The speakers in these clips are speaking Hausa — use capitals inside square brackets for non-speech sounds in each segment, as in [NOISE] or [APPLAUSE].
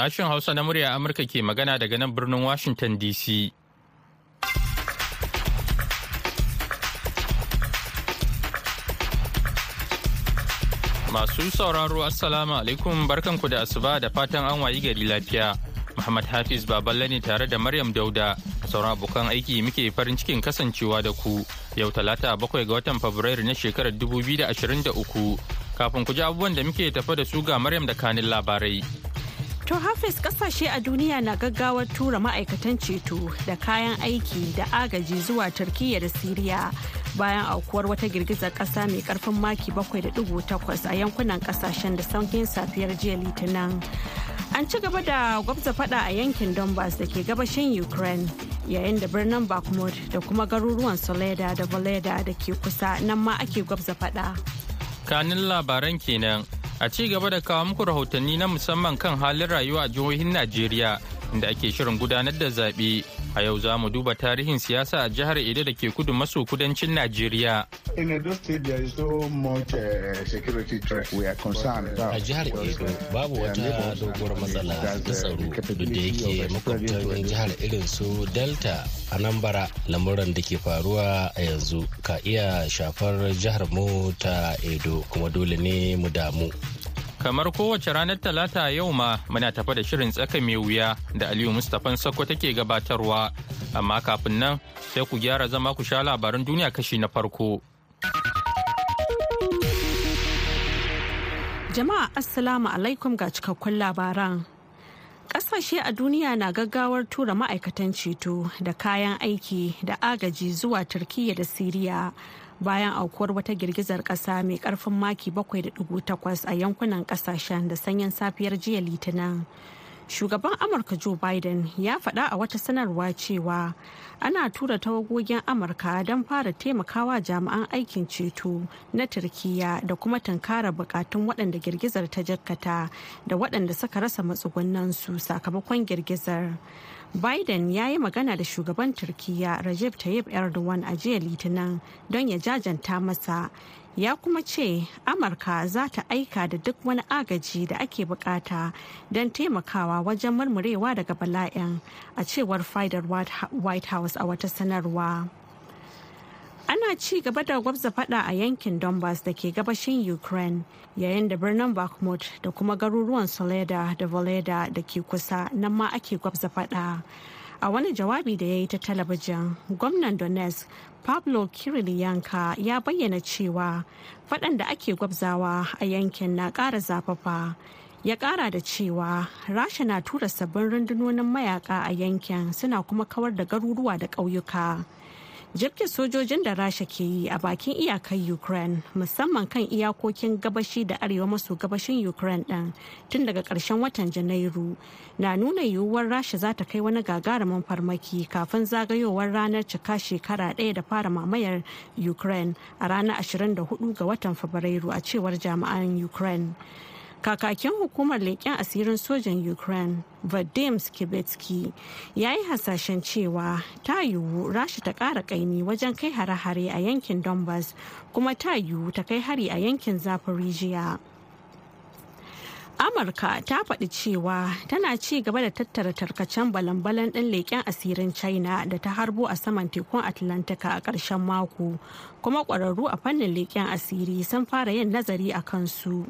Sashen Hausa na murya Amurka ke magana daga nan birnin Washington DC. Masu sauraro Assalamu alaikum barkanku da asuba da fatan an wayi gari lafiya. Muhammad Hafiz Baballe ne tare da Maryam Dauda. Sauran abokan aiki muke farin cikin kasancewa da ku. Yau talata bakwai ga watan Fabrairu na shekarar 2023. Kafin ku ji abubuwan da muke tafa da su ga Maryam da kanin labarai. To Hafiz ƙasashe a duniya na gaggawar tura ma'aikatan ceto da kayan aiki da agaji zuwa Turkiyya da Siriya bayan aukuwar wata girgizar kasa mai ƙarfin maki 7.8 a yankunan ƙasashen da saukin safiyar jiya litinin. An ci gaba da gwabza fada a yankin Donbass da ke gabashin Ukraine yayin da birnin Bakhmut da kuma garuruwan Soleda da Voleda da ke kusa nan ma ake gwabza fada. Kanin labaran kenan a ci gaba da kawo muku rahotanni na musamman kan halin rayuwa a jihohin Najeriya inda ake shirin gudanar da zaɓe. A yau za mu duba tarihin siyasa a jihar Edo da ke kudu maso kudancin Najeriya. In Edo State there is so much security threat. We are concerned about. A jihar Edo babu wata doguwar matsala ta tsaro duk da yake makwabtan jihar irin su Delta Anambra lamuran da ke faruwa a yanzu ka iya shafar jihar mu ta Edo kuma dole ne mu damu. Kamar kowace ranar Talata yau ma muna tafa da shirin tsaka mai wuya da Aliyu Mustapha Sakko take gabatarwa. Amma kafin nan sai ku gyara zama ku sha labaran duniya kashi na farko. Jama'a Assalamu alaikum ga cikakkun labaran. Ƙasashe a duniya na gaggawar tura ma'aikatan ceto da kayan aiki da agaji zuwa Turkiyya da Siriya bayan aukuwar wata girgizar ƙasa mai ƙarfin maki 7.8 a yankunan ƙasashen da sanyin safiyar jiya Litinin. Shugaban Amurka Joe Biden ya faɗa a wata sanarwa cewa ana tura tawagogin Amurka don fara taimakawa jami'an aikin ceto na Turkiyya da kuma tunkara bukatun waɗanda girgizar ta jakkata da waɗanda suka rasa matsugunansu sakamakon girgizar. Biden ya yi magana da shugaban Turkiyya Recep Tayyip Erdogan a jiya Litinin don ya jajanta masa. Ya kuma ce Amurka za ta aika da duk wani agaji da ake buƙata don taimakawa wajen murmurewa daga bala'in a cewar fadar White House a wata sanarwa. Ana ci gaba da gwabza fada a yankin donbass da ke gabashin ukraine yayin da birnin bakhmut da kuma garuruwan soleda da voleda da ke kusa nan ma ake gwabza fada a wani jawabi da ya yi ta talabijin gwamnan donetsk pablo kirilyanka ya bayyana cewa fadan da ake gwabzawa a yankin na ƙara zafafa ya ƙara da cewa rasha na tura sabbin rundunonin mayaka a yankin suna kuma kawar da garuruwa da ƙauyuka. Jirgin sojojin da rasha ke yi a bakin iyakar ukraine musamman kan iyakokin gabashi da arewa maso gabashin ukraine ɗin tun daga ƙarshen watan janairu na nuna yiwuwar rasha za ta kai wani gagarumin farmaki kafin zagayowar ranar cika shekara ɗaya da fara mamayar ukraine a ranar 24 ga watan fabrairu a cewar jami'an ukraine. Kakakin hukumar leƙen asirin sojan ukraine vadim skibetsky ya yi hasashen cewa ta yiwu rasha ta ƙara ƙaimi wajen kai hare-hare a yankin donbass kuma ta yiwu ta kai hari a yankin zaporijiya amurka ta faɗi cewa tana ci gaba da tattara tarkacen balan-balan ɗin leƙen asirin china da ta harbo a saman tekun atlantika a ƙarshen mako kuma ƙwararru a fannin leƙen asiri sun fara yin nazari a kansu.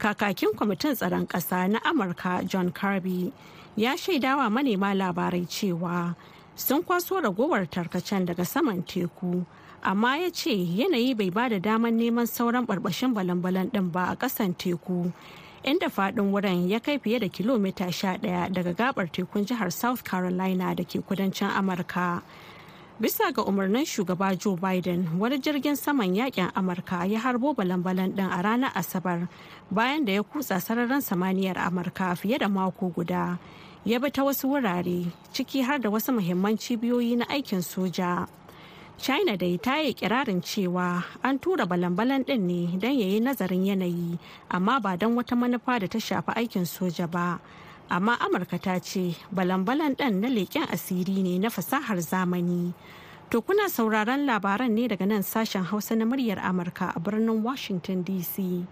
Kakakin kwamitin tsaron ƙasa na amurka john kirby ya shaidawa manema labarai cewa sun kwaso ragowar tarkacen daga saman teku amma ya ce yanayi bai ba da damar neman sauran barbashin balan-balan ɗin ba a ƙasan teku inda faɗin wurin ya kai fiye da kilomita 11 daga gabar tekun jihar south carolina da ke kudancin amurka. Bisa ga umarnin shugaba joe biden wani jirgin saman yaƙin amurka ya harbo balan-balan din a ranar asabar bayan da ya kutsa sararin samaniyar amurka fiye da mako guda. Ya bi ta wasu wurare ciki har da wasu muhimman cibiyoyi na aikin soja. China dai ta yi kirarin cewa an tura balan-balan din ne don ya yi nazarin yanayi amma ba don wata manufa da ta shafi aikin soja ba. Amma amurka ta ce balan-balan ɗan na leƙen asiri ne na fasahar zamani. To kuna sauraron labaran ne daga nan sashen hausa na muryar amurka a birnin washington dc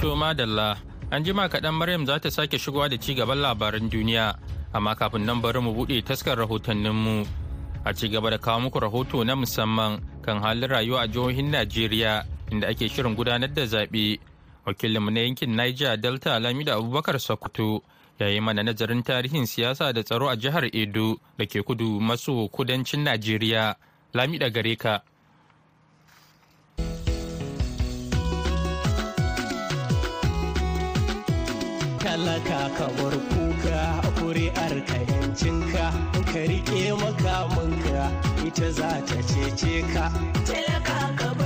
To madalla an jima kaɗan Maryam za ta sake shigowa da ci gaban labaran duniya. Amma kafin nan bari mu buɗe taskar rahotanninmu. A ci gaba da kawo muku rahoto na musamman kan halin rayuwa a jihohin Najeriya inda ake shirin gudanar da zaɓe. Wakilinmu na yankin Niger Delta Lamida Abubakar Sokoto ya yi mana nazarin tarihin siyasa da tsaro a jihar Edo da ke kudu maso kudancin Najeriya. Lamida gare ka. talaka ka bar kuka kuri'ar ka yancinka ka riƙe makamanka ita za ta cece ka. Talaka ka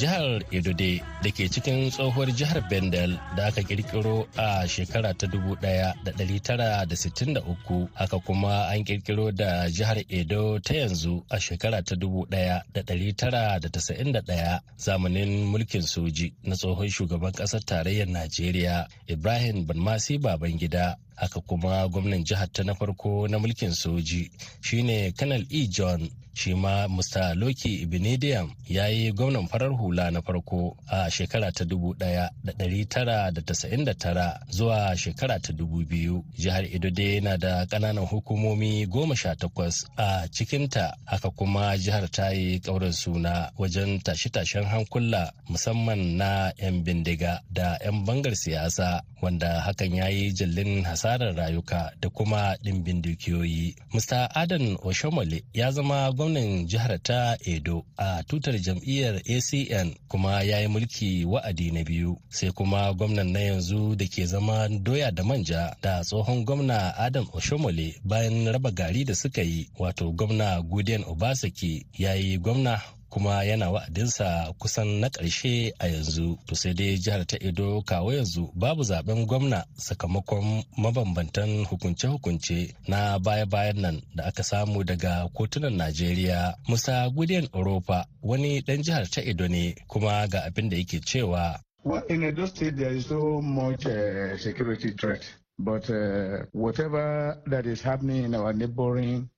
jihar Edode da ke cikin tsohuwar jihar Bendel da aka kirkiro a shekara ta 1963 haka kuma an kirkiro da jihar Edo ta yanzu a shekara ta 1991 zamanin mulkin soji na tsohon shugaban ƙasar tarayyar Najeriya Ibrahim Banmasi Babangida. Haka kuma gwamnan jihar ta na farko na mulkin soji shine kanal e. John. Shi ma mr loki ibinediam ya yi gwamnan farar hula na farko a shekara ta 1999 zuwa shekara ta 2000 jihar edo dai na da ƙananan hukumomi goma sha takwas a cikinta haka kuma jihar ta yi kaurin suna wajen tashe-tashen hankula musamman na 'yan bindiga da 'yan bangar siyasa wanda hakan ya yi jallin hasarar rayuka da kuma ɗimbin dukiyoyi. Mr. Adan Oshomole ya zama gwamnan jihar ta Edo a tutar jam'iyyar ACN kuma ya yi mulki wa'adi na biyu. Sai kuma gwamnan na yanzu da ke zama doya da manja da tsohon gwamna Adam Oshomole bayan raba gari da suka yi wato gwamna Gudian Obasaki ya yi gwamna kuma yana wa'adinsa kusan na ƙarshe a yanzu to sai dai jihar ta edo kawo yanzu babu zaɓen gwamna sakamakon mabambantan hukunce-hukunce na baya-bayan nan da aka samu daga kotunan najeriya musa gudiyan orofa wani ɗan jihar ta edo ne kuma ga abin da yake cewa in Edo State, there is so much uh, security threat. But uh, whatever that is happening in our neighboring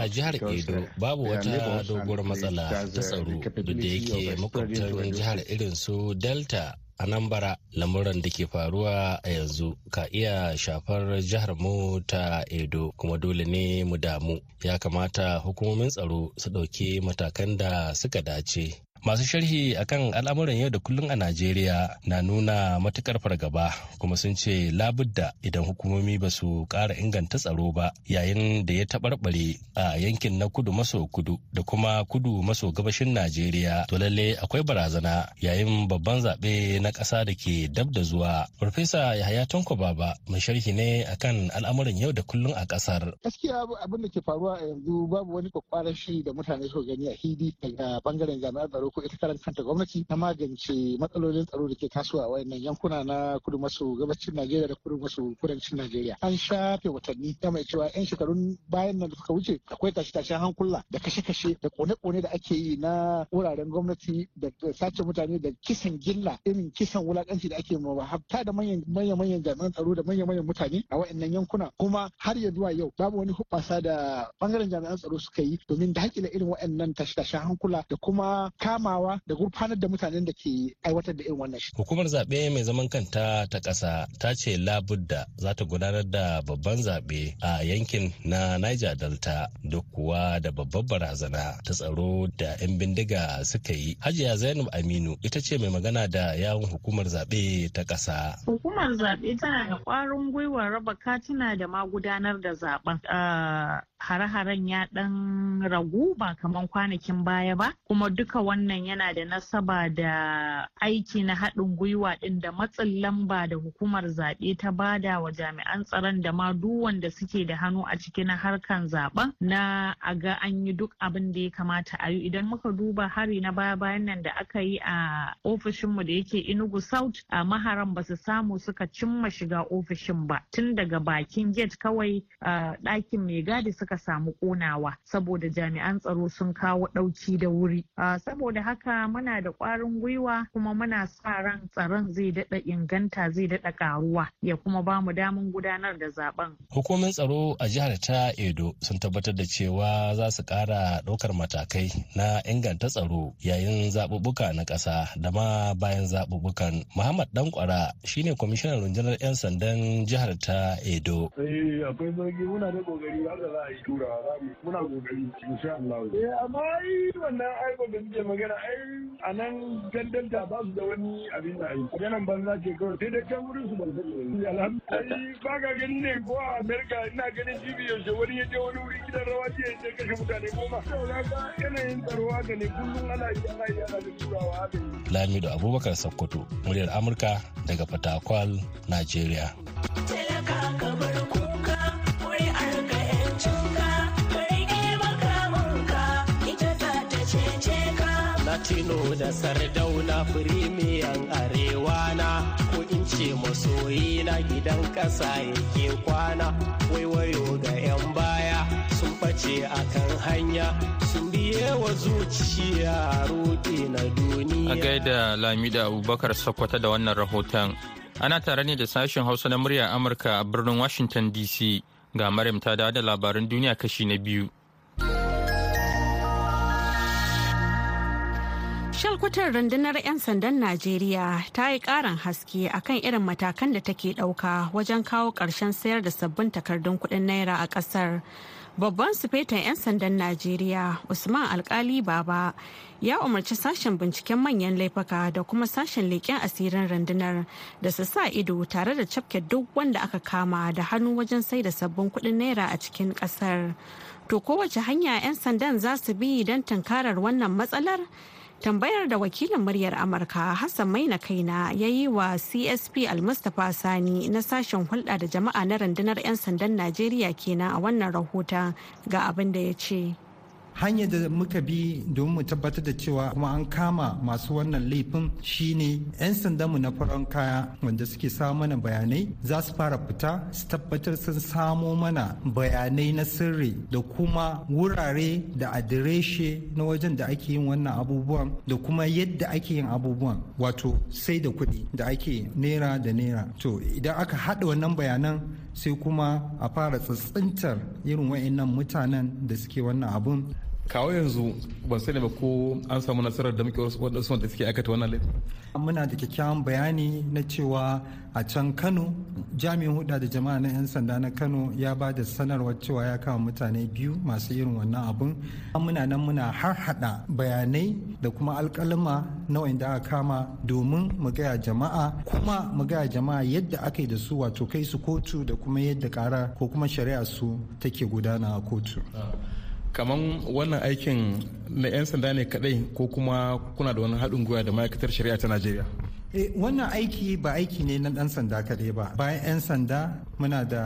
A jihar Edo babu wata doguwar matsala ta tsaro duk da yake makwabtan jihar irin su Delta Anambra lamuran da ke faruwa a yanzu ka iya shafar jihar mu ta Edo kuma dole ne mu damu. Ya kamata hukumomin tsaro su ɗauki matakan da suka dace. Masu sharhi akan al'amuran yau da kullum a Najeriya na nuna matuƙar fargaba kuma sun ce labudda idan hukumomi ba su ƙara inganta tsaro ba yayin da ya taɓarɓare a yankin na kudu maso kudu da kuma kudu maso gabashin Najeriya to lalle akwai barazana yayin babban zaɓe na ƙasa da ke dab da zuwa. Farfesa Yahaya Tanko Baba mai sharhi ne akan al'amuran yau da kullum a ƙasar. Gaskiya abin da ke faruwa a yanzu babu wani kwakwaran shiri da mutane suka gani a hidi daga ɓangaren jami'an tsaro ko ita karan kanta gwamnati na magance matsalolin tsaro da ke tasowa a wayannan yankuna na kudu maso gabacin Najeriya da kudu maso kudancin Najeriya. An shafe watanni ta mai cewa 'yan shekarun bayan nan da suka wuce akwai tashe-tashen hankula da kashe-kashe da kone-kone da ake yi na wuraren gwamnati da sace mutane da kisan gilla irin kisan wulakanci da ake mawa hafta da manyan jami'an tsaro da manyan mutane a wayannan yankuna kuma har ya zuwa yau babu wani hubbasa da ɓangaren jami'an tsaro suka yi domin daƙile irin wayannan tashe-tashen hankula da kuma kamawa da gurfanar da mutanen da ke aiwatar da irin wannan shi. Hukumar zaɓe mai zaman kanta ta ƙasa ta ce labudda za ta gudanar da babban zaɓe a yankin na Niger Delta duk kuwa da babbar barazana ta tsaro da 'yan bindiga suka yi. Hajiya Zainab Aminu ita ce mai magana da yawun hukumar zaɓe ta ƙasa. Hukumar zaɓe tana da ƙwarin gwiwar raba katina da ma gudanar da zaɓen. Hare-haren ya ɗan ragu ba kamar kwanakin baya ba, kuma duka wannan yana da nasaba da aiki na haɗin gwiwa ɗin da matsin lamba da hukumar zaɓe ta ba da wa jami'an tsaron da ma duk wanda suke da hannu a cikin harkan zaɓen na a ga an yi duk abin da ya kamata a yi. Idan muka duba hari na baya bayan nan da aka yi a ofishinmu da yake inugu south a maharan ba su samu suka cimma shiga ofishin ba. Tun daga bakin gate kawai ɗakin mai gadi suka samu ƙonawa saboda jami'an tsaro sun kawo ɗauki da wuri. Saboda saboda haka muna da ƙwarin gwiwa kuma muna sa ran tsaron zai daɗa inganta zai daɗa ƙaruwa ya kuma ba mu damun gudanar da zaɓen. Hukumin tsaro a jihar ta Edo sun tabbatar da cewa za su ƙara ɗaukar matakai na inganta tsaro yayin zaɓuɓɓuka na ƙasa da ma bayan zaɓuɓɓukan. Muhammad Dankwara shine kwamishinan rundunar 'yan sandan jihar ta Edo. Eh akwai zargi muna da ƙoƙari haka za a yi turawa za mu muna ƙoƙari insha Allah. Eh amma ai wannan aiko da muke magana ai a nan ba su da wani abin da banza ce kawai sai dai can wurin su ban sani. Alhamdulillah ba ga gani ne ko a Amerika ina ganin jibi yaushe wani ya je wani wuri gidan rawa ce ya kashe mutane goma. Ga yanayin tsaro haka ne kullum ana yi ana yi ana turawa haka. Lamido Abubakar Sokoto, muryar Amurka daga Fatakwal, Najeriya. Latino da Sardauna firimiyan arewa na ko in ce masoyi na gidan ƙasa yake kwana waiwayo ga 'yan baya sun ɓace a kan hanya sun biye wa zuciya rudi na duniya. A gaida Lamida Abubakar Sokoto da wannan rahoton. Ana tare ne da sashen Hausa na muryar Amurka a birnin Washington DC ga Maryam ta da labaran duniya kashi na biyu. Shalkwatar rundunar 'yan sandan najeriya ta yi karin haske akan irin matakan da take ɗauka wajen kawo ƙarshen sayar da sabbin takardun kuɗin naira a ƙasar babban sufetan 'yan sandan najeriya usman alkali baba ya umarci sashen binciken manyan laifuka da kuma sashen leƙen asirin rundunar da su sa ido tare da cafke duk wanda aka kama da hannu wajen sai da sabbin kuɗin naira a cikin ƙasar to kowace hanya 'yan sandan za su bi don tunkarar wannan matsalar? Tambayar da wakilin muryar amurka hassan maina kaina ya yi wa csp almustapha sani na sashen hulɗa da jama'a na rundunar 'yan sandan najeriya kenan a wannan rahoton ga abin da ya ce. Hanyar da muka bi domin mu tabbatar da cewa kuma an kama masu wannan laifin shine 'yan sandanmu na farin kaya wanda suke samu mana bayanai za su fara fita su tabbatar sun samo mana bayanai na sirri da kuma wurare da adireshe na wajen da ake yin wannan abubuwan da kuma yadda ake yin abubuwan wato sai da kuɗi da ake naira da naira. To idan aka haɗa wannan bayanan sai kuma a fara tsintsintar irin wa'annan mutanen da suke wannan abun kawo yanzu ban sani ba ko an samu nasarar da muke wadansu wanda suke aikata wannan laifin. Muna da kyakkyawan bayani na cewa a can kano jami'in huda da jama'a na 'yan sanda na kano ya ba da sanarwar cewa ya kama mutane biyu masu irin wannan abun. Muna nan muna har hada bayanai da kuma alkalima na wanda aka kama domin mu gaya jama'a kuma mu gaya jama'a yadda aka yi da su wato kai su kotu da kuma yadda kara ko kuma shari'a su take gudana a kotu. Kaman wannan aikin na 'yan sanda ne kadai ko kuma kuna da wani haɗin gwiwa da ma'aikatar shari'a ta najeriya? E, wannan aiki ba aiki ne na ɗan sanda kadai ba. Bayan 'yan sanda muna da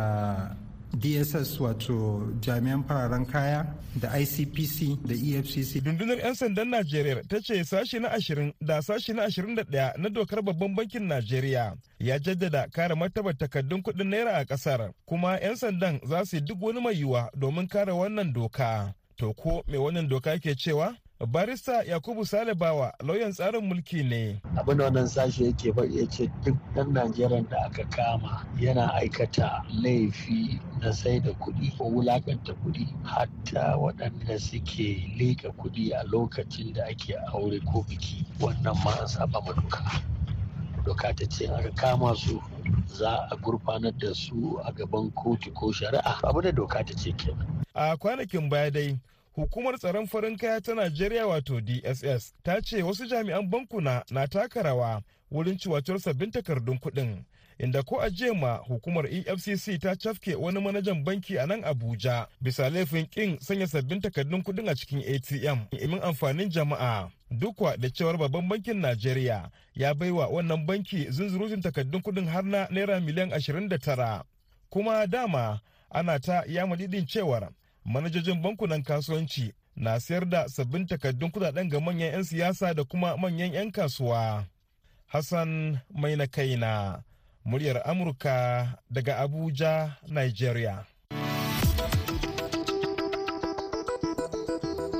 dss wato jami'an fararen kaya da icpc da efcc rundunar 'yan sandan najeriya ta ce sashi na ashirin da sashi na ɗaya na dokar babban bankin najeriya ya jaddada kare martabar takardun kuɗin naira a ƙasar kuma 'yan sandan za su yi duk wani mai yiwuwa domin kare wannan doka. To ko mai wannan doka ke cewa? Barista yakubu salibawa lauyan tsarin mulki ne. Abin da wannan sashe yake faɗi ya ce duk ɗan najeriya da aka kama yana aikata laifi na sai da kuɗi ko wulaƙanta kuɗi. Hatta waɗanda suke leƙa kuɗi a lokacin da ake aure ko biki wannan ma an saba ma doka. Doka ta ce aka kama su za a gurfanar da su a gaban kotu ko shari'a. Abu da doka ta ce kenan. A kwanakin baya dai hukumar tsaron farin kaya ta najeriya wato dss ta ce wasu jami'an bankuna na taka rawa wurin ciwatar sabbin takardun kuɗin inda ko a ma hukumar efcc ta cafke wani manajan banki a nan abuja bisa laifin kin sanya sabbin takardun kuɗin a cikin atm imin amfanin jama'a dukwa da cewar babban bankin najeriya ya baiwa wannan banki zunzurutun takardun kuɗin har na naira miliyan 29 kuma dama ana ta yamadidin cewar manajojin bankunan kasuwanci na sayar da sabbin takardun kuɗaɗen ga manyan 'yan siyasa da kuma manyan 'yan kasuwa. Hassan mai na kaina, muryar Amurka daga Abuja, Nigeria.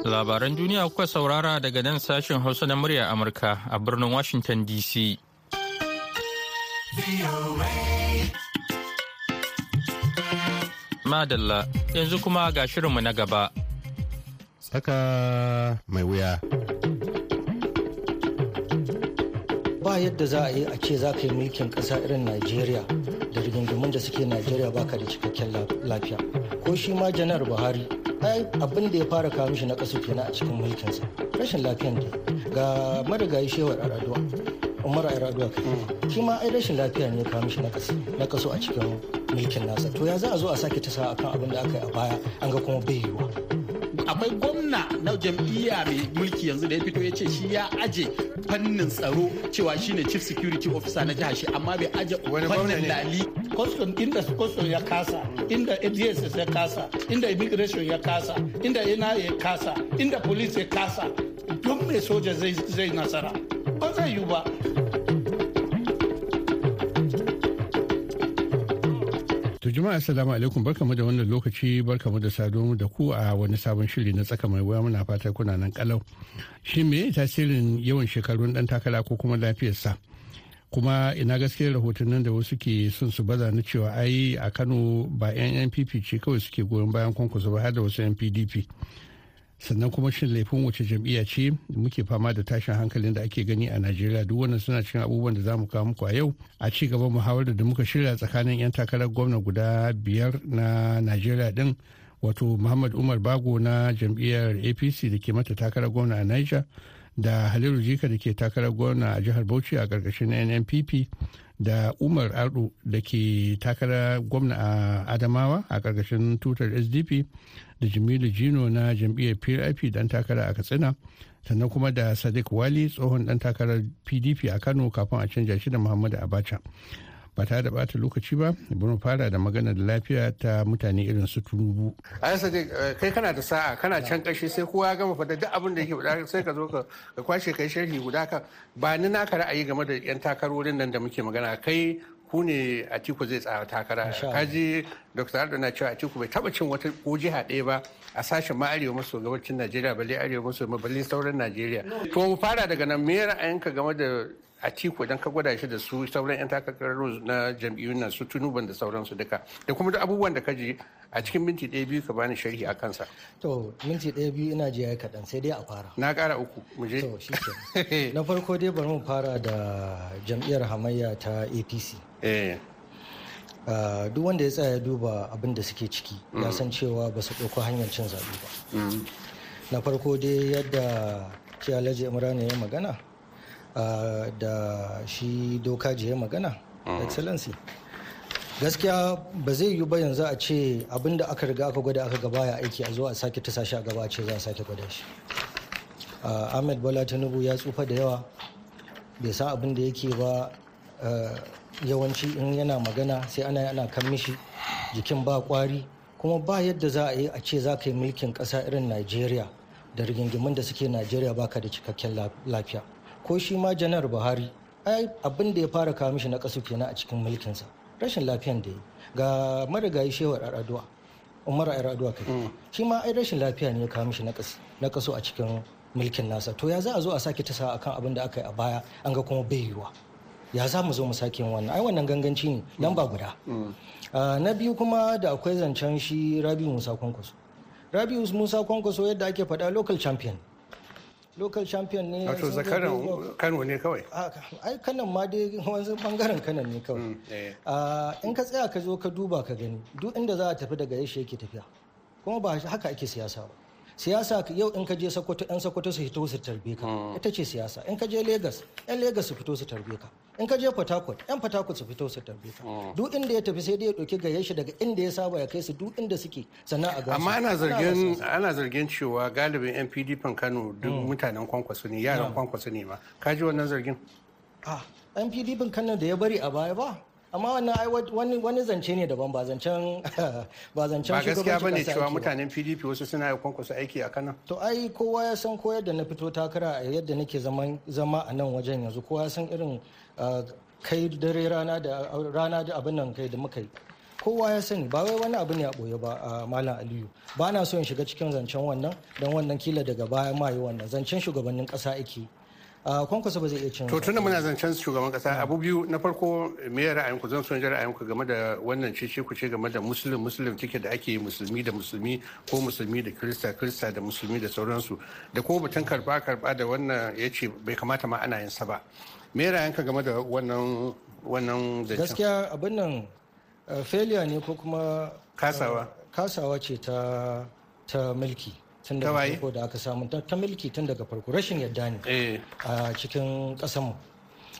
Labaran duniya kuka saurara daga nan sashen Hausa na murya Amurka a birnin Washington DC. Madalla yanzu kuma ga shirinmu na gaba. Tsaka mai wuya. Ba yadda za a yi a ce za ka yi mulkin ƙasa irin Najeriya da rigingimun da suke Najeriya baka da cikakken lafiya. Ko shi ma janar Buhari ai abin da ya fara kawo mishi na kasu kenan a cikin mulkinsa rashin lafiyan da ga marigayi shewar araduwa umar araduwa kai shi ma ai rashin lafiya ne ya kawo mishi na kaso a cikin mulkin nasa. To ya za a zo a sake tasa akan abin da aka yi a baya an ga kuma bai yiwuwa. Akwai gwamna na jam'iyya mai mulki yanzu da ya fito ya ce shi ya aje fannin tsaro cewa shine chief security officer na jihar shi amma bai aje fannin lali. Custom inda custom ya kasa inda dss ya kasa inda immigration ya kasa inda ina ya kasa inda police ya kasa don mai soja zai nasara? Ba zai yiwu ba. Jama'a assalamu alaikum barkamu da wannan lokaci barkamu da sado da ku a wani sabon shiri na tsaka mai wuya muna fata kuna nan kalau. Shi me tasirin yawan shekarun dan takara ko kuma lafiyarsa? kuma ina gaskiyar rahotannin da wasu ke son su baza na cewa ai a kano ba 'yan npp ce kawai suke goyon bayan kwankwaso ba har da wasu 'yan pdp sannan kuma shin laifin wace jam'iyya ce? Muke fama da tashin hankalin da ake gani a najeriya. Duk wannan suna cikin abubuwan da za mu kawo muku a yau. A ci gaban muhawarar da muka shirya tsakanin 'yan takarar gwamna guda biyar na najeriya din wato muhammad umar bago na jam'iyyar apc da ke mata takarar gwamna a niger da haliru jika da ke takarar gwamna a jihar bauchi a ƙarƙashin nnpp da umar ardo da ke takarar gwamna a adamawa a ƙarƙashin tutar sdp da jamilu jino na jam'iyyar prip dan takara a katsina sannan kuma da sadiq wali tsohon dan takarar pdp a kano kafin a canja shi da muhammadu abacha. Ba tare da bata lokaci ba bari fara da magana da lafiya ta mutane irin su a yasa kai kana da sa'a kana can kashi sai kowa gama fada duk abin da yake faɗa sai ka zo ka kwashe kai sharhi guda ka. Ba ni naka ra'ayi game da yan takarorin nan da muke magana. Kai ku ne atiku zai tsaya takara. Kaji dr ardo na cewa atiku bai taba cin wata ko jiha ɗaya ba a sashen ma arewa maso gabacin najeriya balle arewa maso balle sauran najeriya. To mu fara daga nan me ra'ayinka game da atiku idan ka gwada shi da su sauran 'yan takarar na jam'iyyun nan su tunuban da sauransu duka da kuma duk abubuwan da ka ji a cikin minti ɗaya biyu ka bani sharhi a kansa. To minti ɗaya biyu ina ji yayi kaɗan sai dai a fara. Na ƙara uku mu je. To na farko dai bari mu fara da jam'iyyar hamayya ta apc duk wanda ya tsaya duba abin da suke ciki ya san cewa ba su ɗauko hanyar cin zaɓe ba. Na farko dai yadda ce alhaji imran ya magana Uh, da shi doka je magana mm. excellency. Gaskiya ba zai yi ba yanzu a ce abin da aka riga aka gwada aka gaba ya aiki a zo a sake ta sashi a gaba a ce za a sake gwada shi. Uh, ahmed bola tinubu ya tsufa da yawa bai san abin da yake ba yawanci in yana magana sai ana ana kan mishi jikin ba kwari. Kuma ba yadda za a yi a ce za ka yi mulkin ƙasa irin najeriya da rigingimin da suke najeriya baka da cikakken lafiya. Ko shi ma janar buhari ai abin da ya fara kawo mishi na kasu kenan a cikin mulkinsa. Rashin lafiyan da ya ga marigayi shewar araduwa umar araduwa kai. Shi ma ai rashin lafiya ne ya kawo mishi na kaso a cikin mulkin nasa. To ya za a zo a sake tasa akan abin da aka yi a baya an ga kuma bai yiwuwa. Ya za mu zo mu sake wannan? Ai wannan ganganci ne nan ba guda. Na biyu kuma da akwai zancen shi rabiu musa kwankwaso. Rabiu musa kwankwaso yadda ake faɗa local champion. Local champion ne wato zakaran kano ne kawai? Ai kanan ma dai wanzu ɓangaren kanan ne kawai. In ka tsaya ka zo ka duba ka gani duk inda za a tafi daga yashi yake tafiya. Kuma ba haka ake siyasa ba. Siyasa yau in ka je sokoto yan sokoto su fito su tarbe ka. Ita ce siyasa. In ka je lagos yan lagos su fito su tarbe ka. In ka je port harcourt yan port harcourt su fito su tarbe ka. Duk inda ya tafi sai dai ya ɗauki gayyar shi daga inda ya saba ya kai su duk inda suke sannan a gansu amma ana zargin ana zargin cewa galibin yan pdp kano duk mutanen kwankwaso ne yaran kwankwaso ne ma. Ka ji wannan zargin? Ah yan pdp kano da ya bari a baya ba amma wannan ai wani wani zance ne daban ba zancen [LAUGHS] ba zancen ba gaskiya ba ne cewa mutanen PDP wasu suna yi kwankwaso aiki a kanan. To ai kowa ya san ko yadda na fito takara a yadda nake zaman zama a nan wajen yanzu. Kowa ya san irin kai dare rana da rana da abin nan kai da muka yi. Kowa ya sani. Ba wai wani abu ne a ɓoye ba a malam aliyu. Ba na so in shiga cikin zancen wannan. Don wannan kila daga baya ma yi wannan. Zancen shugabannin ƙasa ake kwankwasa ba zai iya cin to tunda muna zancen shugaban kasa abu biyu na farko me ya ra'ayinku zan son ji ra'ayinku game da wannan cece ku ce game da muslim muslim tike da ake musulmi da musulmi ko musulmi da krista krista da musulmi da sauransu. Da kuma batun karɓa karɓa da wannan ya ce bai kamata ma ana yin sa ba. Me ya ra'ayinka game da wannan wannan zancen? Gaskiya abin nan failure ne ko kuma kasawa. kasawa ce ta ta mulki. Tun daga farko da aka samu ta milki tun daga farko. Rashin yadda ne a cikin kasanmu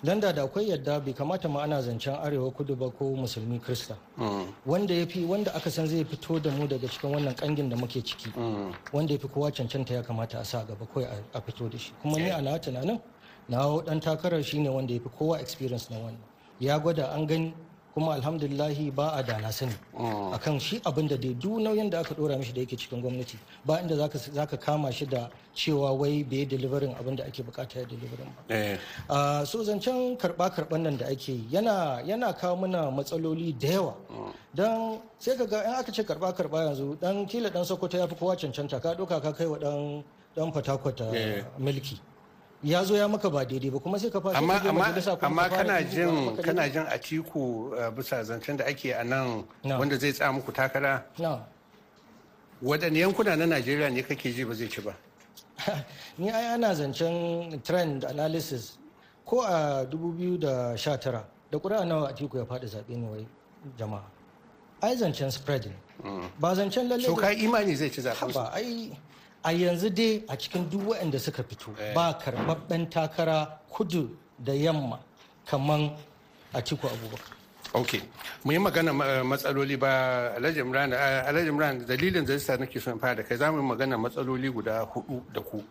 don da akwai yadda bai kamata ma ana zancen arewa kudu ba ko musulmi krista wanda ya fi wanda aka san zai fito da mu daga cikin wannan kangin da muke ciki wanda ya fi kowa cancanta ya kamata a sa gaba kawai a fito da shi. Kuma ni a na tunanin na dan takarar shine wanda ya fi kowa experience na wannan. Ya gwada an gani kuma alhamdulillahi ba a dana sani akan shi abin da dai duk nauyin da aka dora mishi da yake cikin gwamnati ba inda zaka kama shi da cewa wai bai deliverin abin da ake buƙata ya deliverin ba. So zancen karɓa karɓan nan da ake yana yana kawo mana matsaloli da yawa. Don sai ka ga in aka ce karɓa karɓa yanzu dan kila dan sokoto ya fi kowa cancanta ka doka ka kai wa dan dan fatakwata milki. Ya zo ya maka ba daidai ba kuma sai ka fasa amma amma kana jin kana jin a tiku bisa zancen da ake a nan wanda zai tsaya muku takara? Waɗanne yankuna na najeriya ne kake ji ba zai ci ba? [LAUGHS] Ni ai ana zancen trend analysis ko a 2019 da ƙuri'a nawa a tiku ya faɗi zaɓe ne wai jama'a. Ai zancen spread ne ba zancen lalle so ka imani zai ci zaɓen ba ai a yanzu dai a cikin duk waɗanda suka fito ba karɓaɓɓen takara kudu da yamma kaman a tiku abubakar. Ok mu yi magana matsaloli ba alhaji imran alhaji imran dalilin da yasa nake son fara da kai za mu yi magana matsaloli guda huɗu da ku.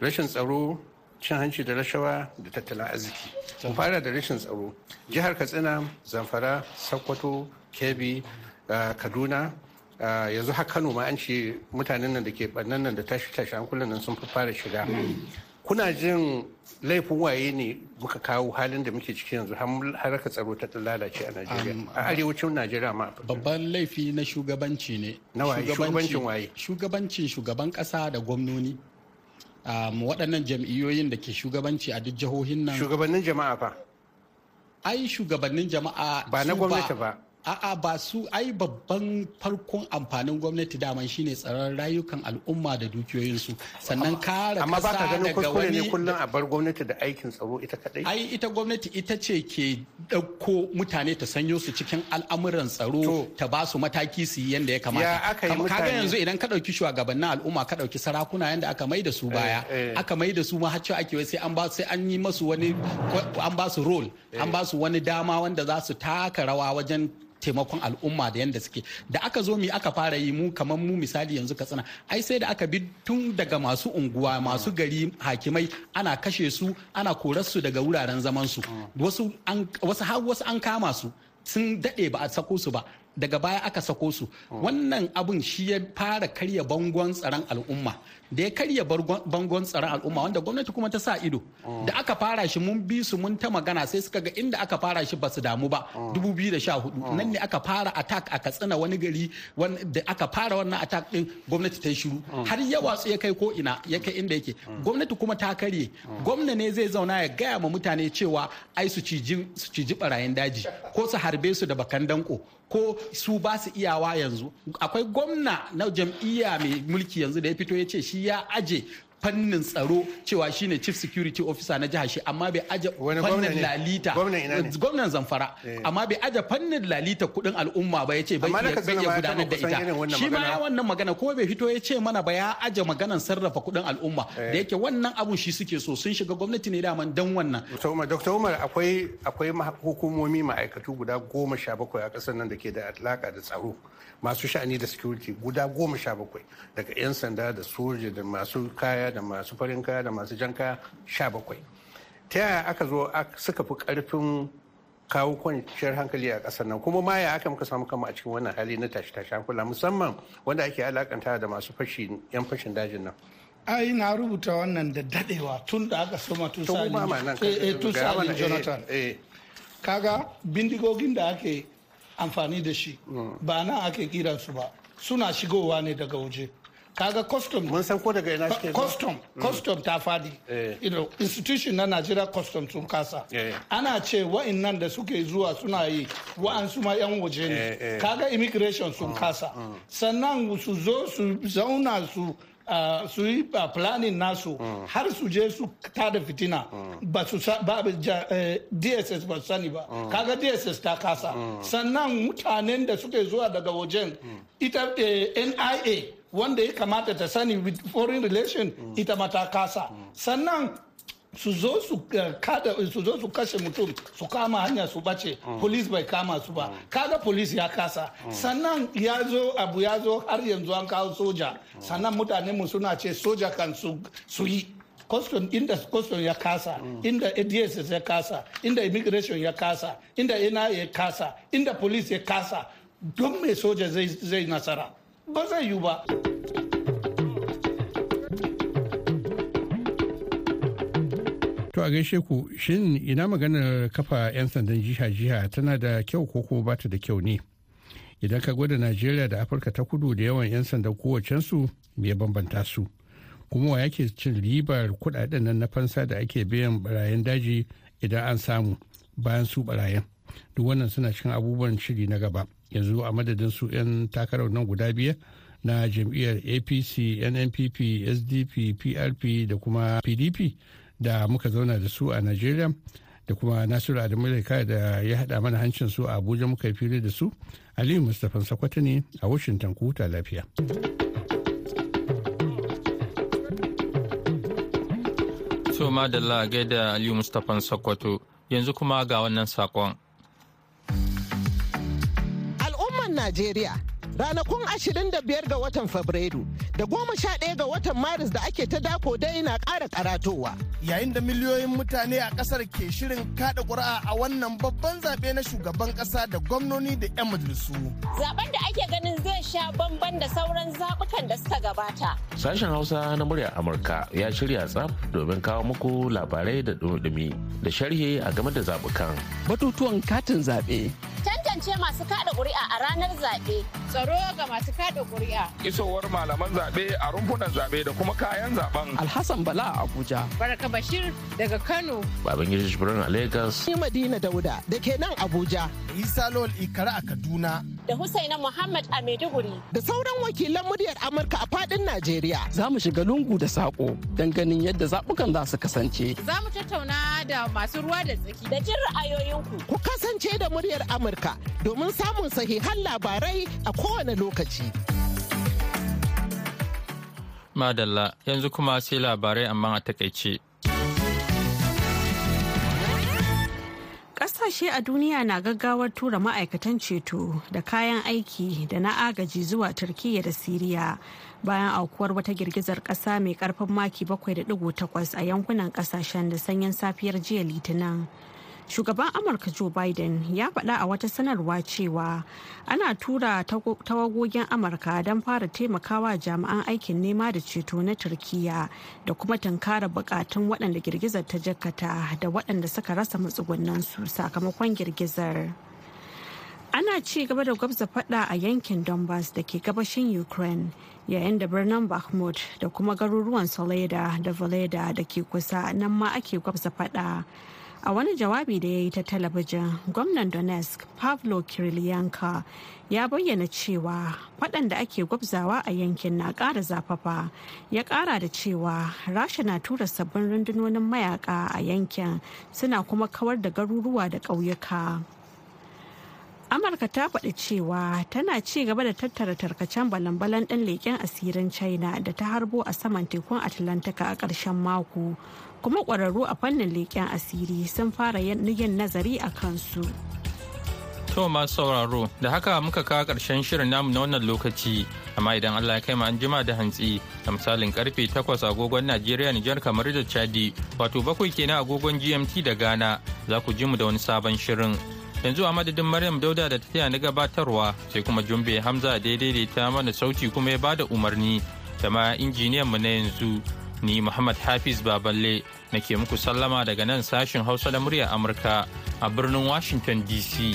Rashin tsaro cin hanci da rashawa da tattalin arziki. Mu fara da rashin tsaro. Jihar katsina zamfara sokoto kebbi kaduna yanzu har kano ma an ce mutanen nan da ke bannan nan da tashi tashi hankulan nan sun fi fara shiga. Kuna jin laifin waye ne muka kawo halin da muke ciki yanzu? Har ka tsaro ta lalace a najeriya. A arewacin najeriya ma babban laifi na shugabanci ne. Na shugabancin waye? Shugabancin shugaban kasa da gwamnoni. Waɗannan jam'iyyoyin da ke shugabanci a duk jihohin nan shugabannin jama'a fa. Ai shugabannin jama'a ba na gwamnati ba. A'a ba su ai babban farkon amfanin gwamnati daman shine tsaron rayukan al'umma da dukiyoyinsu. Sannan kare amma ba ka ganin daga kuskure ne kullum a bar gwamnati da aikin tsaro ita kadai ai ita gwamnati ita ce ke ɗauko mutane ta sanyo su cikin al'amuran tsaro ta ba su mataki su yi yanda ya kamata. Kaga mutane- yanzu idan ka ɗauki shugabannin al'umma ka ɗauki sarakuna yanda aka mai da su baya eh. aka mai da su ma har ake wai sai an ba sai an yi masu wani an ba su role an ba su wani dama wanda za su taka rawa wajen taimakon al'umma da yanda suke. Da aka zo mi aka fara yi mu kamar mu misali yanzu katsina ai sai da aka bi tun daga masu unguwa masu gari hakimai ana kashe su ana korar su daga wuraren zaman su. Wasu an wasu har wasu an kama su sun daɗe ba a sako su ba. Daga baya aka sako su. Wannan abun shi ya fara karya bangon tsaron al'umma. Da ya karya bangon tsaron al'umma wanda gwamnati kuma ta sa ido. Da aka fara shi mun bi su mun ta magana sai suka ga inda aka fara shi ba su damu ba. 2014 nan ne aka fara attack a katsina wani gari da aka fara wannan attack din gwamnati ta yi shiru. Har ya watsu ya kai ko ina ya kai inda yake. Gwamnati kuma ta karye. Gwamna ne zai zauna ya gaya ma mutane cewa ai su ciji barayin daji ko su harbe su da bakan danko ko su ba su iyawa yanzu. Akwai gwamna na jam'iyya mai mulki yanzu da ya fito ya ce shi ya aje fannin tsaro cewa shine chief security officer na jihar shi amma bai aje fannin lalita. Gwamnan zamfara. Amma bai aje fannin lalita kuɗin al'umma ba ya ce bai iya gudanar da ita. shi ma ya wannan magana kuma bai fito ya ce mana ba ya aje maganan sarrafa kuɗin al'umma. Da yake wannan abun shi suke so sun shiga gwamnati ne daman dan wannan. Dr. Umar, akwai akwai hukumomi ma'aikatu guda goma sha bakwai a ƙasar nan da ke da alaka da tsaro. Masu sha'ani da security guda goma sha bakwai daga 'yan sanda da soja da masu kaya da masu farin kaya da masu jan kaya sha bakwai. Ta yaya aka zo suka fi ƙarfin kawo kwanciyar hankali a ƙasar nan? Kuma ma ya aka muka samu kama a cikin wannan hali na tashi tashi hankula musamman wanda ake alakanta da masu fashi 'yan fashin dajin nan? Ai na rubuta wannan da dadewa tun da aka soma tun gaya mana, sa'alin eh, jonathan. eh. kaga bindigogin da ake amfani da shi. Ba nan ake kira su ba. Suna shigowa ne daga waje. Kaga custom mun san ko daga ina suke custom custom ta faɗi. You know institution na Nigeria custom sun kasa. Ana ce wa'annan da suke zuwa suna yi wa'ansu ma yan waje ne. Kaga immigration sun kasa. sannan su zo su zauna su su yi uh, planning nasu har su je su tada fitina. Ba su uh, dss ba sani ba. Kaga dss ta kasa. Sannan mutanen da suke zuwa daga wajen ita nia wanda ya kamata ta sani with foreign relation ita ma ta kasa. Sannan su zo su kada su zo su kashe mutum su kama hanya su bace police bai kama su ba. Kaga police ya kasa. Sannan ya zo abu ya zo har yanzu an kawo soja. Sannan mutane mu suna ce soja kan su yi. Custom inda custom ya kasa inda dss ya kasa inda immigration ya kasa inda ina ya kasa inda police ya kasa. Don mai soja zai nasara? Ba zai yi ba. A gaishe ku shin ina maganar kafa 'yan sandan jiha-jiha tana da kyau ko kuma ba ta da kyau ne? Idan ka gwada Najeriya da Afirka ta kudu da yawan 'yan sandan kowacensu me bambanta su? Kuma wa yake cin ribar kuɗaɗen nan na fansa da ake biyan barayin daji idan an samu bayan su barayin? Duk wannan suna cikin abubuwan shiri na gaba. Yanzu a madadin su 'yan takarar nan guda biyar na jam'iyyar APC, NNPP, SDP, PRP da kuma PDP da muka zauna da su a Najeriya da kuma Nasiru Adamu da ya haɗa mana hancin su a Abuja muka yi fili da su. Aliyu Mustapha Sakwata ne a Washington ku huta lafiya. So madalla gaida Aliyu Mustapha Sokoto yanzu kuma ga wannan saƙon. Al'umman Najeriya ranakun 25 ga watan Fabrairu da 11 ga watan Maris da ake ta dako dai na ƙara karatowa. Yayin da miliyoyin mutane a ƙasar ke shirin kada ƙuri'a a wannan babban zaɓe na shugaban ƙasa da gwamnoni da 'yan majalisu. Zaben da ake ganin zai sha bamban da sauran zaɓukan da suka gabata. Sashen Hausa na muryar Amurka ya shirya tsaf domin kawo muku labarai da dumi da sharhi a game da zaɓukan. Batutuwan katin zaɓe. Tantance masu kada ƙuri'a a ranar zaɓe. Tsaro ga masu kada ƙuri'a. Isowar malaman zaɓe a rumfunan zaɓe da kuma kayan zaɓen. Alhassan Bala a Abuja. Baraka Bashir daga Kano. Babangida Jibrin a Lagos. Ni Madina Dauda da ke nan Abuja. Isa Lawal Ikara a Kaduna. Da Husaina Muhammad a Maiduguri. Da sauran wakilan muryar Amurka a faɗin Najeriya. Za mu shiga lungu da saƙo don ganin yadda zaɓukan za su kasance. Za mu tattauna da masu ruwa da tsaki da jin ra'ayoyinku. Ku kasance da muryar Amurka domin samun sahihan labarai a kowane lokaci. Madalla yanzu kuma sai labarai amma a taƙaice. Ƙasashe a duniya na gaggawar tura ma'aikatan ceto da kayan aiki da na agaji zuwa Turkiyya da Siriya bayan aukuwar wata girgizar ƙasa mai ƙarfin maki 7.8 a yankunan ƙasashen da sanyin safiyar jiya Litinin. Shugaban amurka joe biden ya faɗa a wata sanarwa cewa ana tura tawagogin amurka don fara taimakawa jami'an aikin nema da ceto na turkiya da kuma tunkara bukatun waɗanda girgizar ta jakkata da waɗanda suka rasa matsugunansu sakamakon girgizar. Ana ci gaba da gwabza fada a yankin donbass da ke gabashin ukraine yayin da birnin bakhmut da kuma garuruwan soleda da voleda da ke kusa nan ma ake gwabza fada a wani jawabi da ya yi ta talabijin gwamnan donetsk pavlo kirilyanka ya bayyana cewa waɗanda ake gwabzawa a yankin na ƙara zafafa. Ya ƙara da cewa rasha na tura sabbin rundunonin mayaka a yankin suna kuma kawar da garuruwa da ƙauyuka. Amurka ta faɗi cewa tana ci gaba da tattara tarkacen balan-balan ɗin leƙen asirin china da ta harbo a saman tekun atlantika a ƙarshen mako kuma ƙwararru a fannin leƙen asiri sun fara yin nazari a kansu. To masu sauraro da haka muka kawo ƙarshen shirin namu na wannan lokaci amma idan Allah ya kai an jima da hantsi da misalin ƙarfe 8 agogon Najeriya Nijar kamar da Chadi wato bakwai kenan agogon GMT da Ghana za ku ji mu da wani sabon shirin. Yanzu a madadin Maryam Dauda da ta taya na gabatarwa sai kuma Jumbe Hamza da ta mana sauti kuma ya ba da umarni da ma injiniyan mu na yanzu ni Muhammad Hafiz Baballe nake muku sallama daga nan sashin Hausa da murya Amurka a birnin Washington DC.